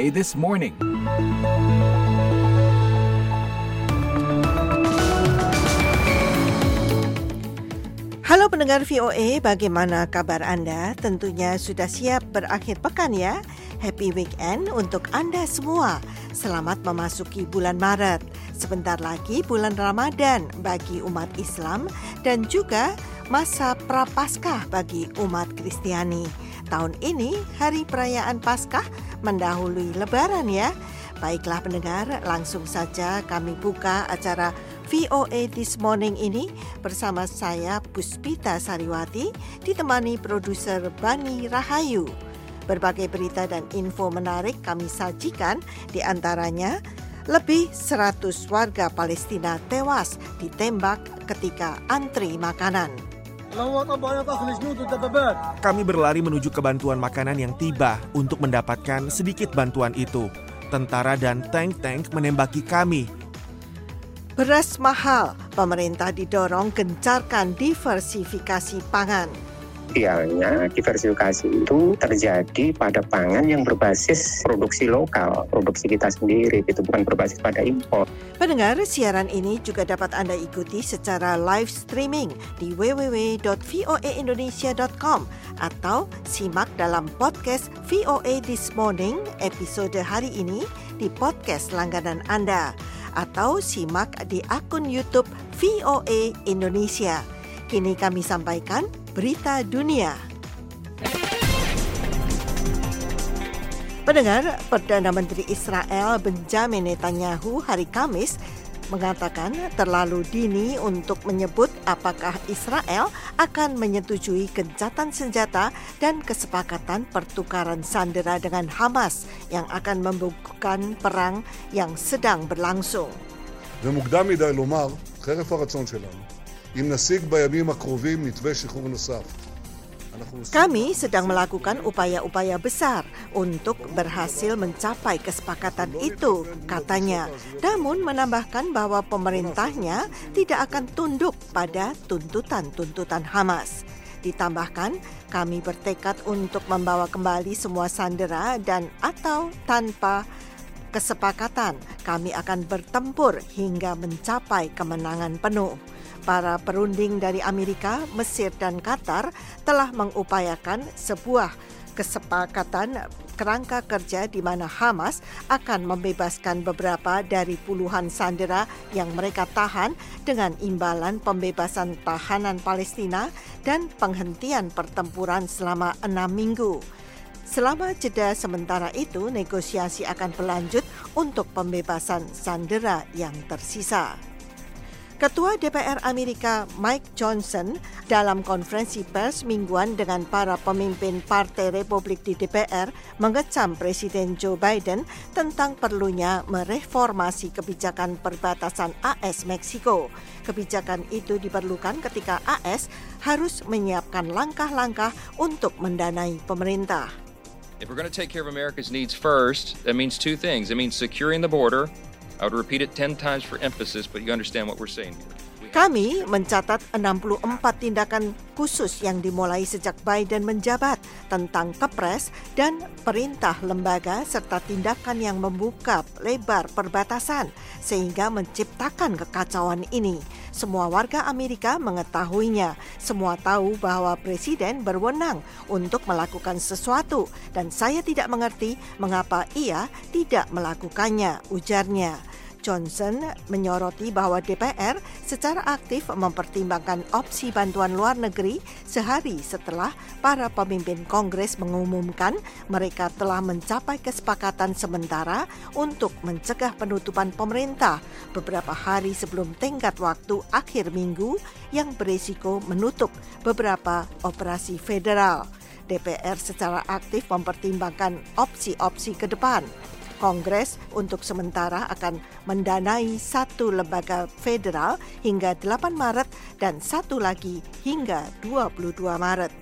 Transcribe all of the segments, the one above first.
VOA This Morning. Halo pendengar VOA, bagaimana kabar Anda? Tentunya sudah siap berakhir pekan ya. Happy weekend untuk Anda semua. Selamat memasuki bulan Maret. Sebentar lagi bulan Ramadan bagi umat Islam dan juga masa prapaskah bagi umat Kristiani. Tahun ini hari perayaan Paskah mendahului lebaran ya. Baiklah pendengar, langsung saja kami buka acara VOA This Morning ini bersama saya Puspita Sariwati ditemani produser Bani Rahayu. Berbagai berita dan info menarik kami sajikan di antaranya lebih 100 warga Palestina tewas ditembak ketika antri makanan. Kami berlari menuju kebantuan makanan yang tiba untuk mendapatkan sedikit bantuan itu. Tentara dan tank-tank menembaki kami Beras mahal, pemerintah didorong gencarkan diversifikasi pangan. Idealnya diversifikasi itu terjadi pada pangan yang berbasis produksi lokal, produksi kita sendiri, itu bukan berbasis pada impor. Pendengar, siaran ini juga dapat Anda ikuti secara live streaming di www.voaindonesia.com atau simak dalam podcast VOA This Morning episode hari ini di podcast langganan Anda atau simak di akun YouTube VOA Indonesia. Kini kami sampaikan berita dunia. Pendengar, Perdana Menteri Israel Benjamin Netanyahu hari Kamis mengatakan terlalu dini untuk menyebut apakah Israel akan menyetujui gencatan senjata dan kesepakatan pertukaran sandera dengan Hamas yang akan membukukan perang yang sedang berlangsung. ומוקדם מדי לומר, חרף הרצון שלנו, אם נשיג בימים הקרובים מתווה שחרור נוסף. Kami sedang melakukan upaya-upaya besar untuk berhasil mencapai kesepakatan itu, katanya. Namun menambahkan bahwa pemerintahnya tidak akan tunduk pada tuntutan-tuntutan Hamas. Ditambahkan, kami bertekad untuk membawa kembali semua sandera dan atau tanpa kesepakatan, kami akan bertempur hingga mencapai kemenangan penuh para perunding dari Amerika, Mesir, dan Qatar telah mengupayakan sebuah kesepakatan kerangka kerja di mana Hamas akan membebaskan beberapa dari puluhan sandera yang mereka tahan dengan imbalan pembebasan tahanan Palestina dan penghentian pertempuran selama enam minggu. Selama jeda sementara itu, negosiasi akan berlanjut untuk pembebasan sandera yang tersisa. Ketua DPR Amerika Mike Johnson dalam konferensi pers mingguan dengan para pemimpin Partai Republik di DPR mengecam Presiden Joe Biden tentang perlunya mereformasi kebijakan perbatasan AS Meksiko. Kebijakan itu diperlukan ketika AS harus menyiapkan langkah-langkah untuk mendanai pemerintah. If we're going to take care of America's needs first, that means two things. It means securing the border I would repeat it 10 times for emphasis, but you understand what we're saying here. Kami mencatat 64 tindakan khusus yang dimulai sejak Biden menjabat tentang kepres dan perintah lembaga serta tindakan yang membuka lebar perbatasan sehingga menciptakan kekacauan ini. Semua warga Amerika mengetahuinya. Semua tahu bahwa presiden berwenang untuk melakukan sesuatu dan saya tidak mengerti mengapa ia tidak melakukannya, ujarnya. Johnson menyoroti bahwa DPR secara aktif mempertimbangkan opsi bantuan luar negeri sehari setelah para pemimpin Kongres mengumumkan mereka telah mencapai kesepakatan sementara untuk mencegah penutupan pemerintah beberapa hari sebelum tenggat waktu akhir minggu yang berisiko menutup beberapa operasi federal. DPR secara aktif mempertimbangkan opsi-opsi ke depan. Kongres untuk sementara akan mendanai satu lembaga federal hingga 8 Maret dan satu lagi hingga 22 Maret.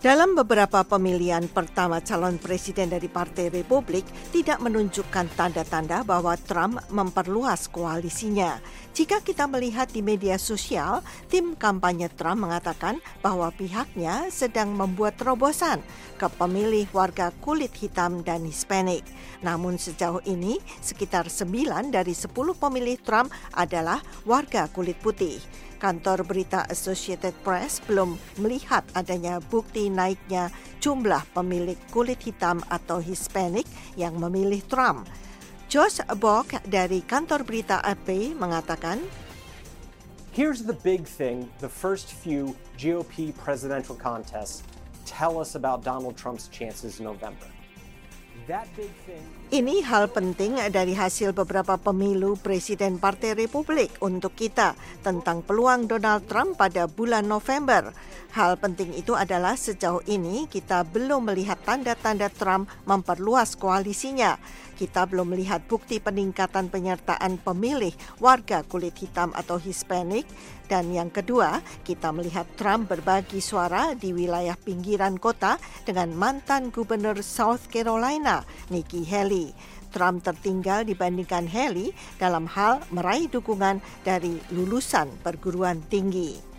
Dalam beberapa pemilihan pertama calon presiden dari Partai Republik tidak menunjukkan tanda-tanda bahwa Trump memperluas koalisinya. Jika kita melihat di media sosial, tim kampanye Trump mengatakan bahwa pihaknya sedang membuat terobosan ke pemilih warga kulit hitam dan Hispanik. Namun sejauh ini, sekitar 9 dari 10 pemilih Trump adalah warga kulit putih kantor berita Associated Press belum melihat adanya bukti naiknya jumlah pemilik kulit hitam atau Hispanic yang memilih Trump. Josh Bock dari kantor berita AP mengatakan, Here's the big thing the first few GOP presidential contests tell us about Donald Trump's chances in November. Ini hal penting dari hasil beberapa pemilu Presiden Partai Republik untuk kita tentang peluang Donald Trump pada bulan November. Hal penting itu adalah sejauh ini kita belum melihat tanda-tanda Trump memperluas koalisinya. Kita belum melihat bukti peningkatan penyertaan pemilih warga kulit hitam atau Hispanik. Dan yang kedua, kita melihat Trump berbagi suara di wilayah pinggiran kota dengan mantan gubernur South Carolina, Nikki Haley. Trump tertinggal dibandingkan Haley dalam hal meraih dukungan dari lulusan perguruan tinggi.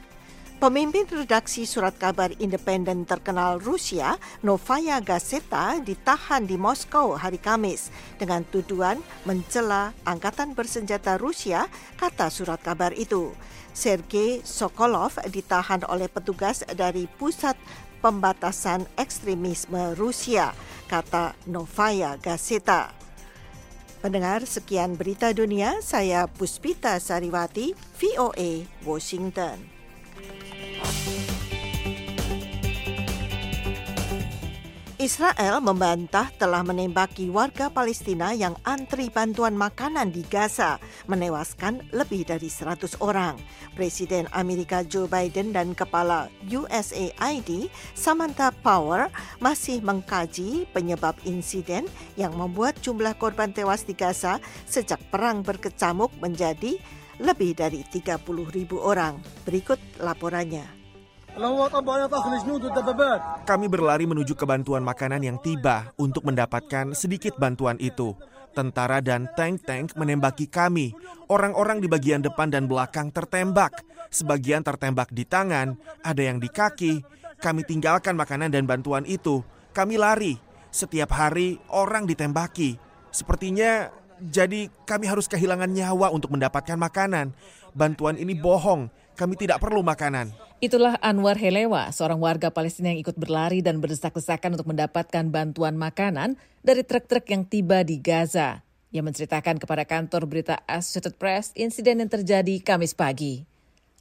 Pemimpin redaksi surat kabar independen terkenal Rusia, Novaya Gazeta, ditahan di Moskow hari Kamis dengan tuduhan mencela angkatan bersenjata Rusia, kata surat kabar itu. Sergei Sokolov ditahan oleh petugas dari Pusat Pembatasan Ekstremisme Rusia, kata Novaya Gazeta. Pendengar, sekian berita dunia. Saya Puspita Sariwati, VOA, Washington. Israel membantah telah menembaki warga Palestina yang antri bantuan makanan di Gaza, menewaskan lebih dari 100 orang. Presiden Amerika Joe Biden dan Kepala USAID Samantha Power masih mengkaji penyebab insiden yang membuat jumlah korban tewas di Gaza sejak perang berkecamuk menjadi lebih dari 30 ribu orang. Berikut laporannya. Kami berlari menuju ke bantuan makanan yang tiba untuk mendapatkan sedikit bantuan itu. Tentara dan tank-tank menembaki kami. Orang-orang di bagian depan dan belakang tertembak. Sebagian tertembak di tangan, ada yang di kaki. Kami tinggalkan makanan dan bantuan itu. Kami lari. Setiap hari orang ditembaki. Sepertinya jadi kami harus kehilangan nyawa untuk mendapatkan makanan. Bantuan ini bohong. Kami tidak perlu makanan. Itulah Anwar Helewa, seorang warga Palestina yang ikut berlari dan berdesak-desakan untuk mendapatkan bantuan makanan dari truk-truk yang tiba di Gaza. Ia menceritakan kepada kantor berita Associated Press insiden yang terjadi Kamis pagi.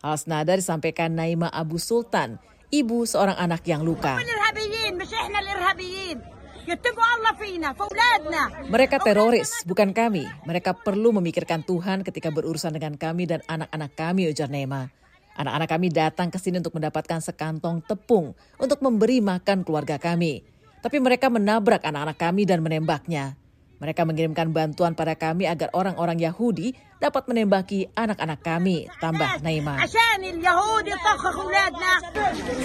Hal senada disampaikan Naima Abu Sultan, ibu seorang anak yang luka. Mereka teroris, bukan kami. Mereka perlu memikirkan Tuhan ketika berurusan dengan kami dan anak-anak kami, ujar Naima. Anak-anak kami datang ke sini untuk mendapatkan sekantong tepung untuk memberi makan keluarga kami. Tapi mereka menabrak anak-anak kami dan menembaknya. Mereka mengirimkan bantuan pada kami agar orang-orang Yahudi dapat menembaki anak-anak kami, tambah Naima.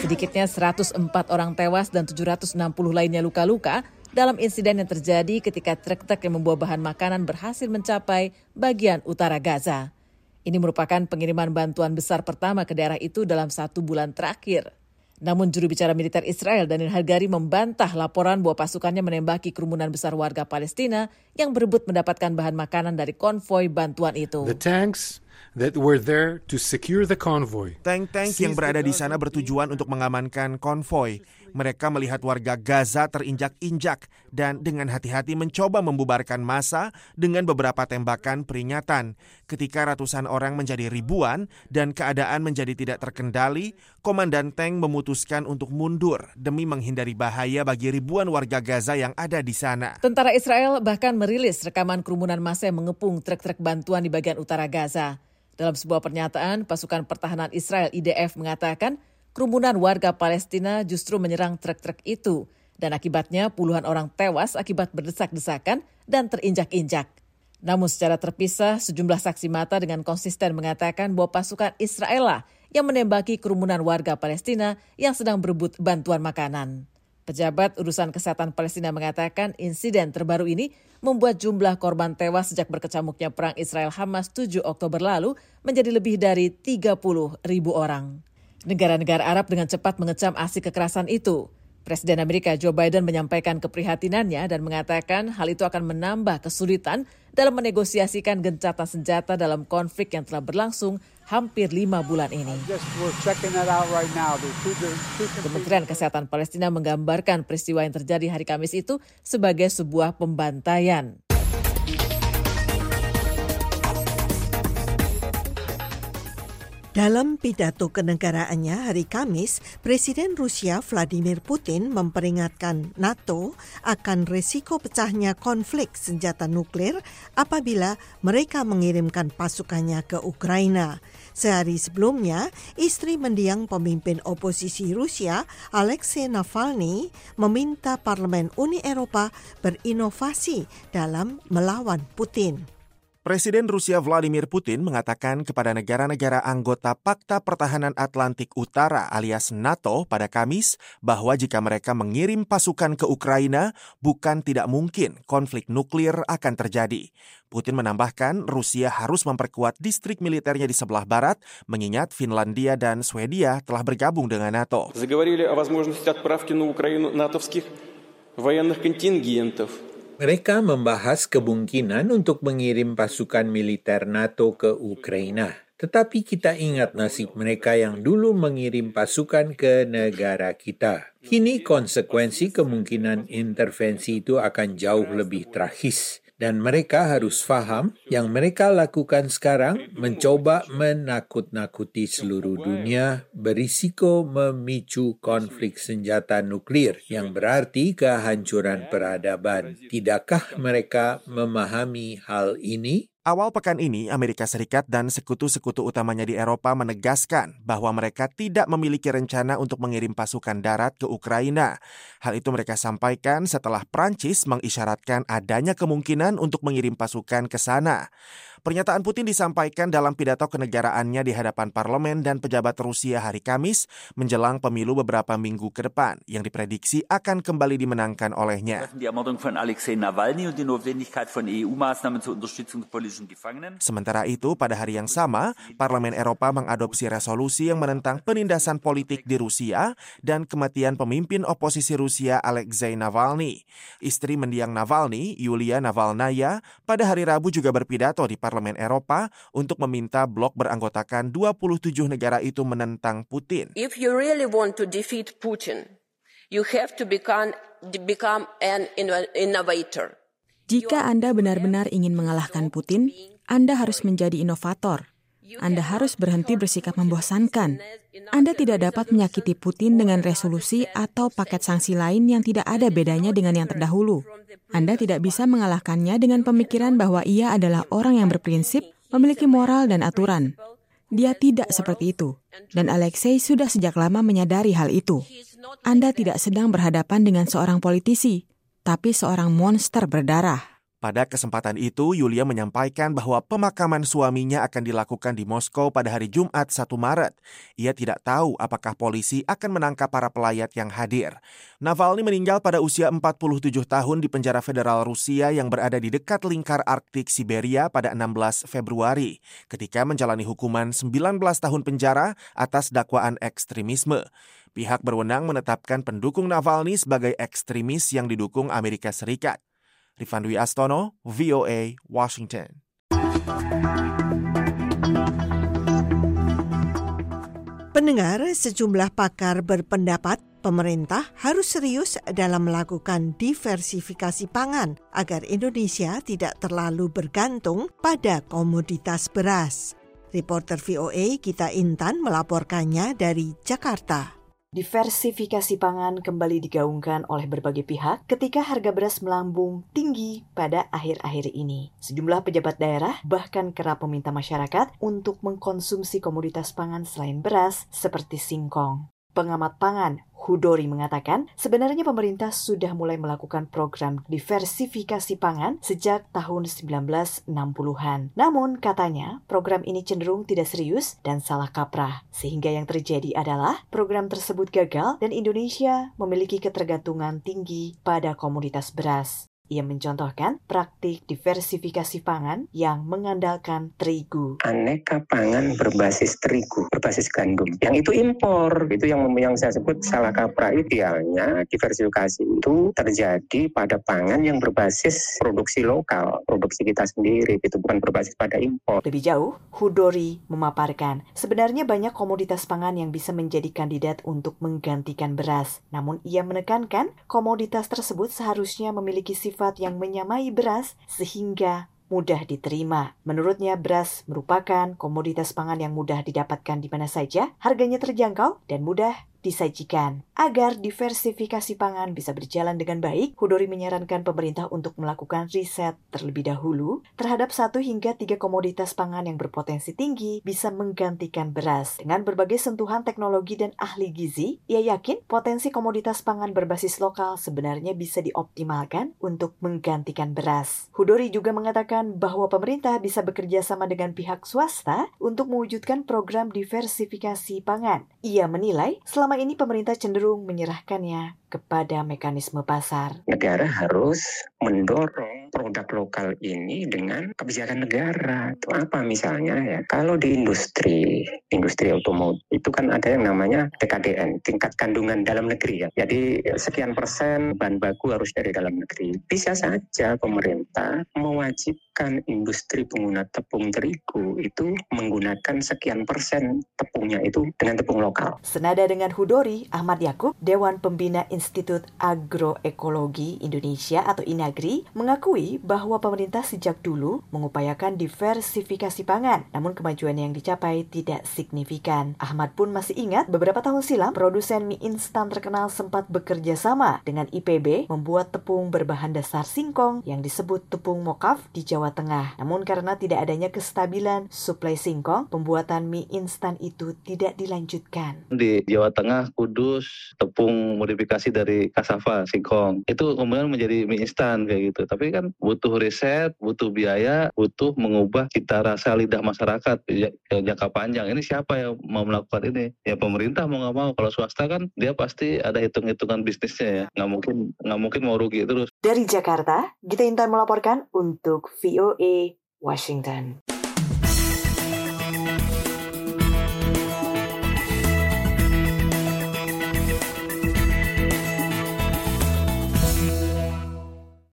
Sedikitnya 104 orang tewas dan 760 lainnya luka-luka dalam insiden yang terjadi ketika truk-truk yang membawa bahan makanan berhasil mencapai bagian utara Gaza. Ini merupakan pengiriman bantuan besar pertama ke daerah itu dalam satu bulan terakhir. Namun juru bicara militer Israel Daniel Hagari membantah laporan bahwa pasukannya menembaki kerumunan besar warga Palestina yang berebut mendapatkan bahan makanan dari konvoi bantuan itu. The tanks that were there to secure the convoy. Tank-tank yang berada di sana bertujuan untuk mengamankan konvoi. Mereka melihat warga Gaza terinjak-injak dan dengan hati-hati mencoba membubarkan massa dengan beberapa tembakan peringatan. Ketika ratusan orang menjadi ribuan dan keadaan menjadi tidak terkendali, Komandan tank memutuskan untuk mundur demi menghindari bahaya bagi ribuan warga Gaza yang ada di sana. Tentara Israel bahkan merilis rekaman kerumunan massa yang mengepung truk-truk bantuan di bagian utara Gaza. Dalam sebuah pernyataan, pasukan pertahanan Israel IDF mengatakan kerumunan warga Palestina justru menyerang truk-truk itu dan akibatnya puluhan orang tewas akibat berdesak-desakan dan terinjak-injak. Namun secara terpisah, sejumlah saksi mata dengan konsisten mengatakan bahwa pasukan Israel lah yang menembaki kerumunan warga Palestina yang sedang berebut bantuan makanan. Pejabat urusan kesehatan Palestina mengatakan insiden terbaru ini membuat jumlah korban tewas sejak berkecamuknya perang Israel-Hamas 7 Oktober lalu menjadi lebih dari 30 ribu orang. Negara-negara Arab dengan cepat mengecam aksi kekerasan itu. Presiden Amerika Joe Biden menyampaikan keprihatinannya dan mengatakan hal itu akan menambah kesulitan dalam menegosiasikan gencatan senjata dalam konflik yang telah berlangsung hampir lima bulan ini. Kementerian Kesehatan Palestina menggambarkan peristiwa yang terjadi hari Kamis itu sebagai sebuah pembantaian. Dalam pidato kenegaraannya hari Kamis, Presiden Rusia Vladimir Putin memperingatkan NATO akan resiko pecahnya konflik senjata nuklir apabila mereka mengirimkan pasukannya ke Ukraina. Sehari sebelumnya, istri mendiang pemimpin oposisi Rusia, Alexei Navalny, meminta Parlemen Uni Eropa berinovasi dalam melawan Putin. Presiden Rusia Vladimir Putin mengatakan kepada negara-negara anggota Pakta Pertahanan Atlantik Utara alias NATO pada Kamis bahwa jika mereka mengirim pasukan ke Ukraina, bukan tidak mungkin konflik nuklir akan terjadi. Putin menambahkan Rusia harus memperkuat distrik militernya di sebelah barat, mengingat Finlandia dan Swedia telah bergabung dengan NATO. Заговорили о возможности отправки на Украину натовских военных контингентов. mereka membahas kemungkinan untuk mengirim pasukan militer NATO ke Ukraina. Tetapi kita ingat nasib mereka yang dulu mengirim pasukan ke negara kita. Kini konsekuensi kemungkinan intervensi itu akan jauh lebih tragis dan mereka harus faham yang mereka lakukan sekarang mencoba menakut-nakuti seluruh dunia berisiko memicu konflik senjata nuklir yang berarti kehancuran peradaban. Tidakkah mereka memahami hal ini? Awal pekan ini, Amerika Serikat dan sekutu-sekutu utamanya di Eropa menegaskan bahwa mereka tidak memiliki rencana untuk mengirim pasukan darat ke Ukraina. Hal itu mereka sampaikan setelah Prancis mengisyaratkan adanya kemungkinan untuk mengirim pasukan ke sana. Pernyataan Putin disampaikan dalam pidato kenegaraannya di hadapan parlemen dan pejabat Rusia hari Kamis menjelang pemilu beberapa minggu ke depan yang diprediksi akan kembali dimenangkan olehnya. Sementara itu, pada hari yang sama, Parlemen Eropa mengadopsi resolusi yang menentang penindasan politik di Rusia dan kematian pemimpin oposisi Rusia Alexei Navalny. Istri mendiang Navalny, Yulia Navalnaya, pada hari Rabu juga berpidato di Parlemen Parlemen Eropa untuk meminta blok beranggotakan 27 negara itu menentang Putin. If you really want to defeat Putin, you have to become, become an innovator. Jika Anda benar-benar ingin mengalahkan Putin, Anda harus menjadi inovator. Anda harus berhenti bersikap membosankan. Anda tidak dapat menyakiti Putin dengan resolusi atau paket sanksi lain yang tidak ada bedanya dengan yang terdahulu. Anda tidak bisa mengalahkannya dengan pemikiran bahwa ia adalah orang yang berprinsip, memiliki moral dan aturan. Dia tidak seperti itu, dan Alexei sudah sejak lama menyadari hal itu. Anda tidak sedang berhadapan dengan seorang politisi, tapi seorang monster berdarah. Pada kesempatan itu, Yulia menyampaikan bahwa pemakaman suaminya akan dilakukan di Moskow pada hari Jumat 1 Maret. Ia tidak tahu apakah polisi akan menangkap para pelayat yang hadir. Navalny meninggal pada usia 47 tahun di penjara federal Rusia yang berada di dekat lingkar Arktik Siberia pada 16 Februari, ketika menjalani hukuman 19 tahun penjara atas dakwaan ekstremisme. Pihak berwenang menetapkan pendukung Navalny sebagai ekstremis yang didukung Amerika Serikat. Rifan Dwi Astono, VOA, Washington. Pendengar, sejumlah pakar berpendapat pemerintah harus serius dalam melakukan diversifikasi pangan agar Indonesia tidak terlalu bergantung pada komoditas beras. Reporter VOA Kita Intan melaporkannya dari Jakarta. Diversifikasi pangan kembali digaungkan oleh berbagai pihak ketika harga beras melambung tinggi pada akhir-akhir ini. Sejumlah pejabat daerah bahkan kerap meminta masyarakat untuk mengkonsumsi komoditas pangan selain beras seperti singkong. Pengamat pangan Hudori mengatakan, sebenarnya pemerintah sudah mulai melakukan program diversifikasi pangan sejak tahun 1960-an. Namun, katanya, program ini cenderung tidak serius dan salah kaprah. Sehingga yang terjadi adalah program tersebut gagal dan Indonesia memiliki ketergantungan tinggi pada komoditas beras. Ia mencontohkan praktik diversifikasi pangan yang mengandalkan terigu. Aneka pangan berbasis terigu, berbasis gandum. Yang itu impor, itu yang yang saya sebut salah kaprah. Idealnya diversifikasi itu terjadi pada pangan yang berbasis produksi lokal, produksi kita sendiri, itu bukan berbasis pada impor. Lebih jauh, Hudori memaparkan, sebenarnya banyak komoditas pangan yang bisa menjadi kandidat untuk menggantikan beras. Namun ia menekankan komoditas tersebut seharusnya memiliki sifat sifat yang menyamai beras sehingga mudah diterima. Menurutnya, beras merupakan komoditas pangan yang mudah didapatkan di mana saja, harganya terjangkau, dan mudah disajikan. Agar diversifikasi pangan bisa berjalan dengan baik, Hudori menyarankan pemerintah untuk melakukan riset terlebih dahulu terhadap satu hingga tiga komoditas pangan yang berpotensi tinggi bisa menggantikan beras. Dengan berbagai sentuhan teknologi dan ahli gizi, ia yakin potensi komoditas pangan berbasis lokal sebenarnya bisa dioptimalkan untuk menggantikan beras. Hudori juga mengatakan bahwa pemerintah bisa bekerja sama dengan pihak swasta untuk mewujudkan program diversifikasi pangan. Ia menilai selama ini pemerintah cenderung menyerahkannya kepada mekanisme pasar. Negara harus mendorong produk lokal ini dengan kebijakan negara. Itu apa misalnya ya? Kalau di industri, industri otomotif itu kan ada yang namanya TKDN, tingkat kandungan dalam negeri ya. Jadi sekian persen bahan baku harus dari dalam negeri. Bisa saja pemerintah mewajibkan industri pengguna tepung terigu itu menggunakan sekian persen tepungnya itu dengan tepung lokal. Senada dengan Hudori, Ahmad Yakub, Dewan Pembina Institut Agroekologi Indonesia atau INAGRI mengakui bahwa pemerintah sejak dulu mengupayakan diversifikasi pangan, namun kemajuan yang dicapai tidak signifikan. Ahmad pun masih ingat beberapa tahun silam produsen mie instan terkenal sempat bekerja sama dengan IPB membuat tepung berbahan dasar singkong yang disebut tepung mokaf di Jawa Tengah. Namun karena tidak adanya kestabilan suplai singkong, pembuatan mie instan itu tidak dilanjutkan. Di Jawa Tengah, Kudus, tepung modifikasi dari kasava singkong itu kemudian menjadi mie instan kayak gitu tapi kan butuh riset butuh biaya butuh mengubah cita rasa lidah masyarakat jangka panjang. Ini siapa yang mau melakukan ini? Ya pemerintah mau nggak mau. Kalau swasta kan dia pasti ada hitung hitungan bisnisnya ya. Nggak mungkin nggak mungkin mau rugi terus. Dari Jakarta Gita Intan melaporkan untuk VOA Washington